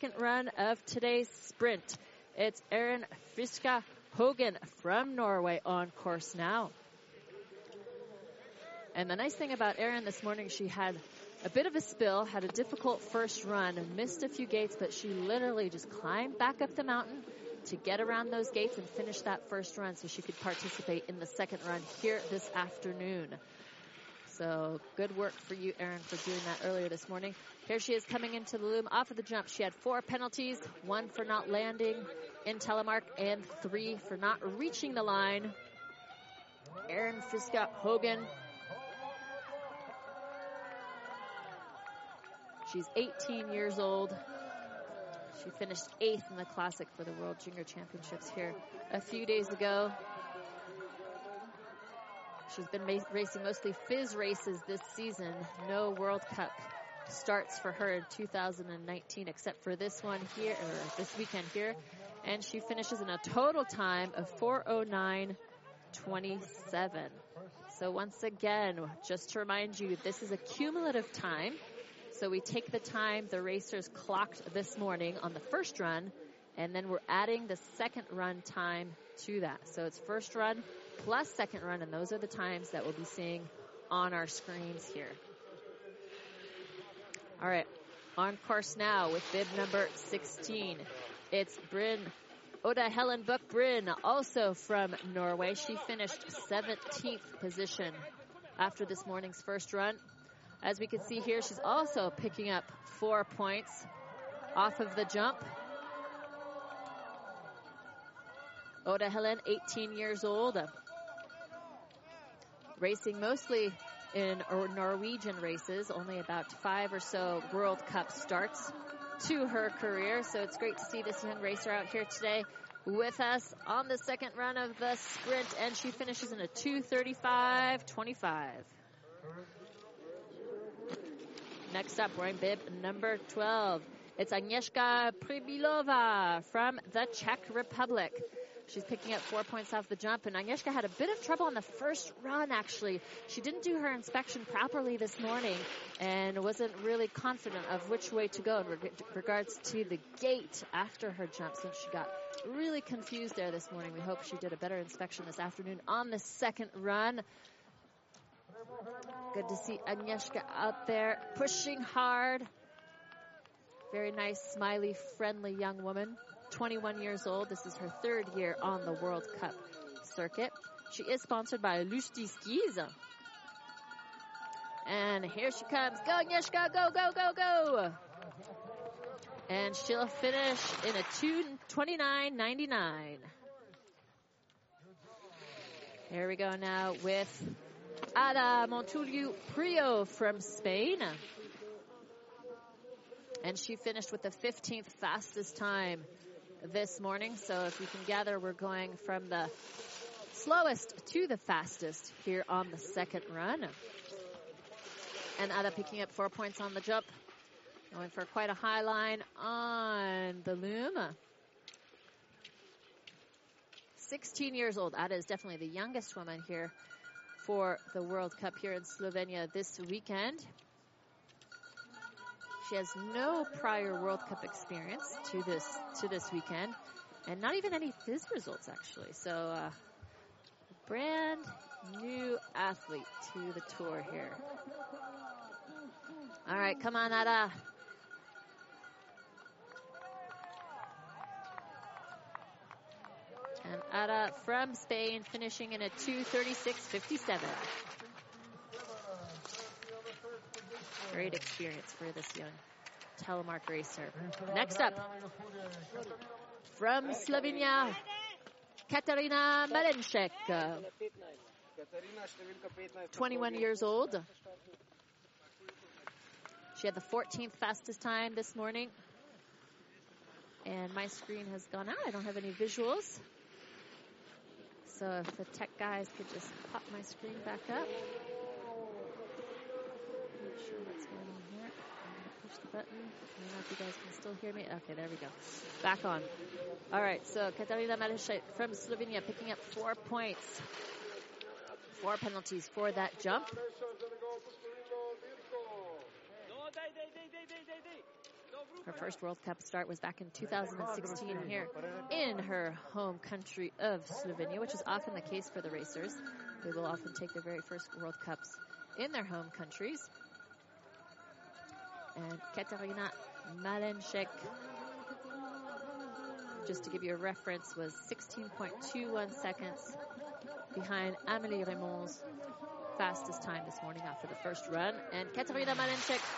second run of today's sprint. It's Erin Friska Hogan from Norway on course now. And the nice thing about Erin this morning, she had a bit of a spill, had a difficult first run, missed a few gates, but she literally just climbed back up the mountain to get around those gates and finish that first run so she could participate in the second run here this afternoon. So good work for you, Erin, for doing that earlier this morning. Here she is coming into the loom off of the jump. She had four penalties, one for not landing in telemark and three for not reaching the line. Erin Friska Hogan. She's 18 years old. She finished eighth in the Classic for the World Junior Championships here a few days ago. She's been racing mostly FIS races this season. No World Cup starts for her in 2019 except for this one here, or this weekend here. And she finishes in a total time of 409.27. So once again, just to remind you, this is a cumulative time. So we take the time the racers clocked this morning on the first run, and then we're adding the second run time to that. So it's first run plus second run, and those are the times that we'll be seeing on our screens here. All right, on course now with bib number 16. It's Bryn Oda Helen Buck Bryn, also from Norway. She finished 17th position after this morning's first run. As we can see here, she's also picking up four points off of the jump. Oda Helen, 18 years old, racing mostly in Norwegian races, only about five or so World Cup starts to her career. So it's great to see this young racer out here today with us on the second run of the sprint, and she finishes in a 235.25. Next up, wearing bib number 12. It's Agnieszka Pribilova from the Czech Republic. She's picking up four points off the jump, and Agnieszka had a bit of trouble on the first run, actually. She didn't do her inspection properly this morning and wasn't really confident of which way to go in reg- regards to the gate after her jump, since she got really confused there this morning. We hope she did a better inspection this afternoon on the second run. Good to see Agnieszka out there pushing hard. Very nice, smiley, friendly young woman. 21 years old. This is her third year on the World Cup circuit. She is sponsored by Lusty Skis. And here she comes. Go, Agnieszka, go, go, go, go. And she'll finish in a 229.99. Here we go now with Ada Montulio Prio from Spain. And she finished with the 15th fastest time this morning. So if you can gather, we're going from the slowest to the fastest here on the second run. And Ada picking up four points on the jump. Going for quite a high line on the loom. 16 years old. Ada is definitely the youngest woman here for the World Cup here in Slovenia this weekend. She has no prior World Cup experience to this to this weekend, and not even any FIS results actually. So, uh, brand new athlete to the tour here. All right, come on, Ada. And Ada from Spain finishing in a 236.57. Great experience for this young telemark racer. Next up, from Slovenia, Katarina Malenšek. 21 years old. She had the 14th fastest time this morning. And my screen has gone out. I don't have any visuals. So if the tech guys could just pop my screen back up. Button. I don't know if you guys can still hear me. Okay, there we go. Back on. All right, so Katarina Malenšek from Slovenia picking up four points. Four penalties for that jump. Her first World Cup start was back in 2016 here in her home country of Slovenia, which is often the case for the racers. They will often take their very first World Cups in their home countries. And Katarina Malenšek, just to give you a reference, was 16.21 seconds behind Amélie Reymond's fastest time this morning after the first run. And Katarina Malenšek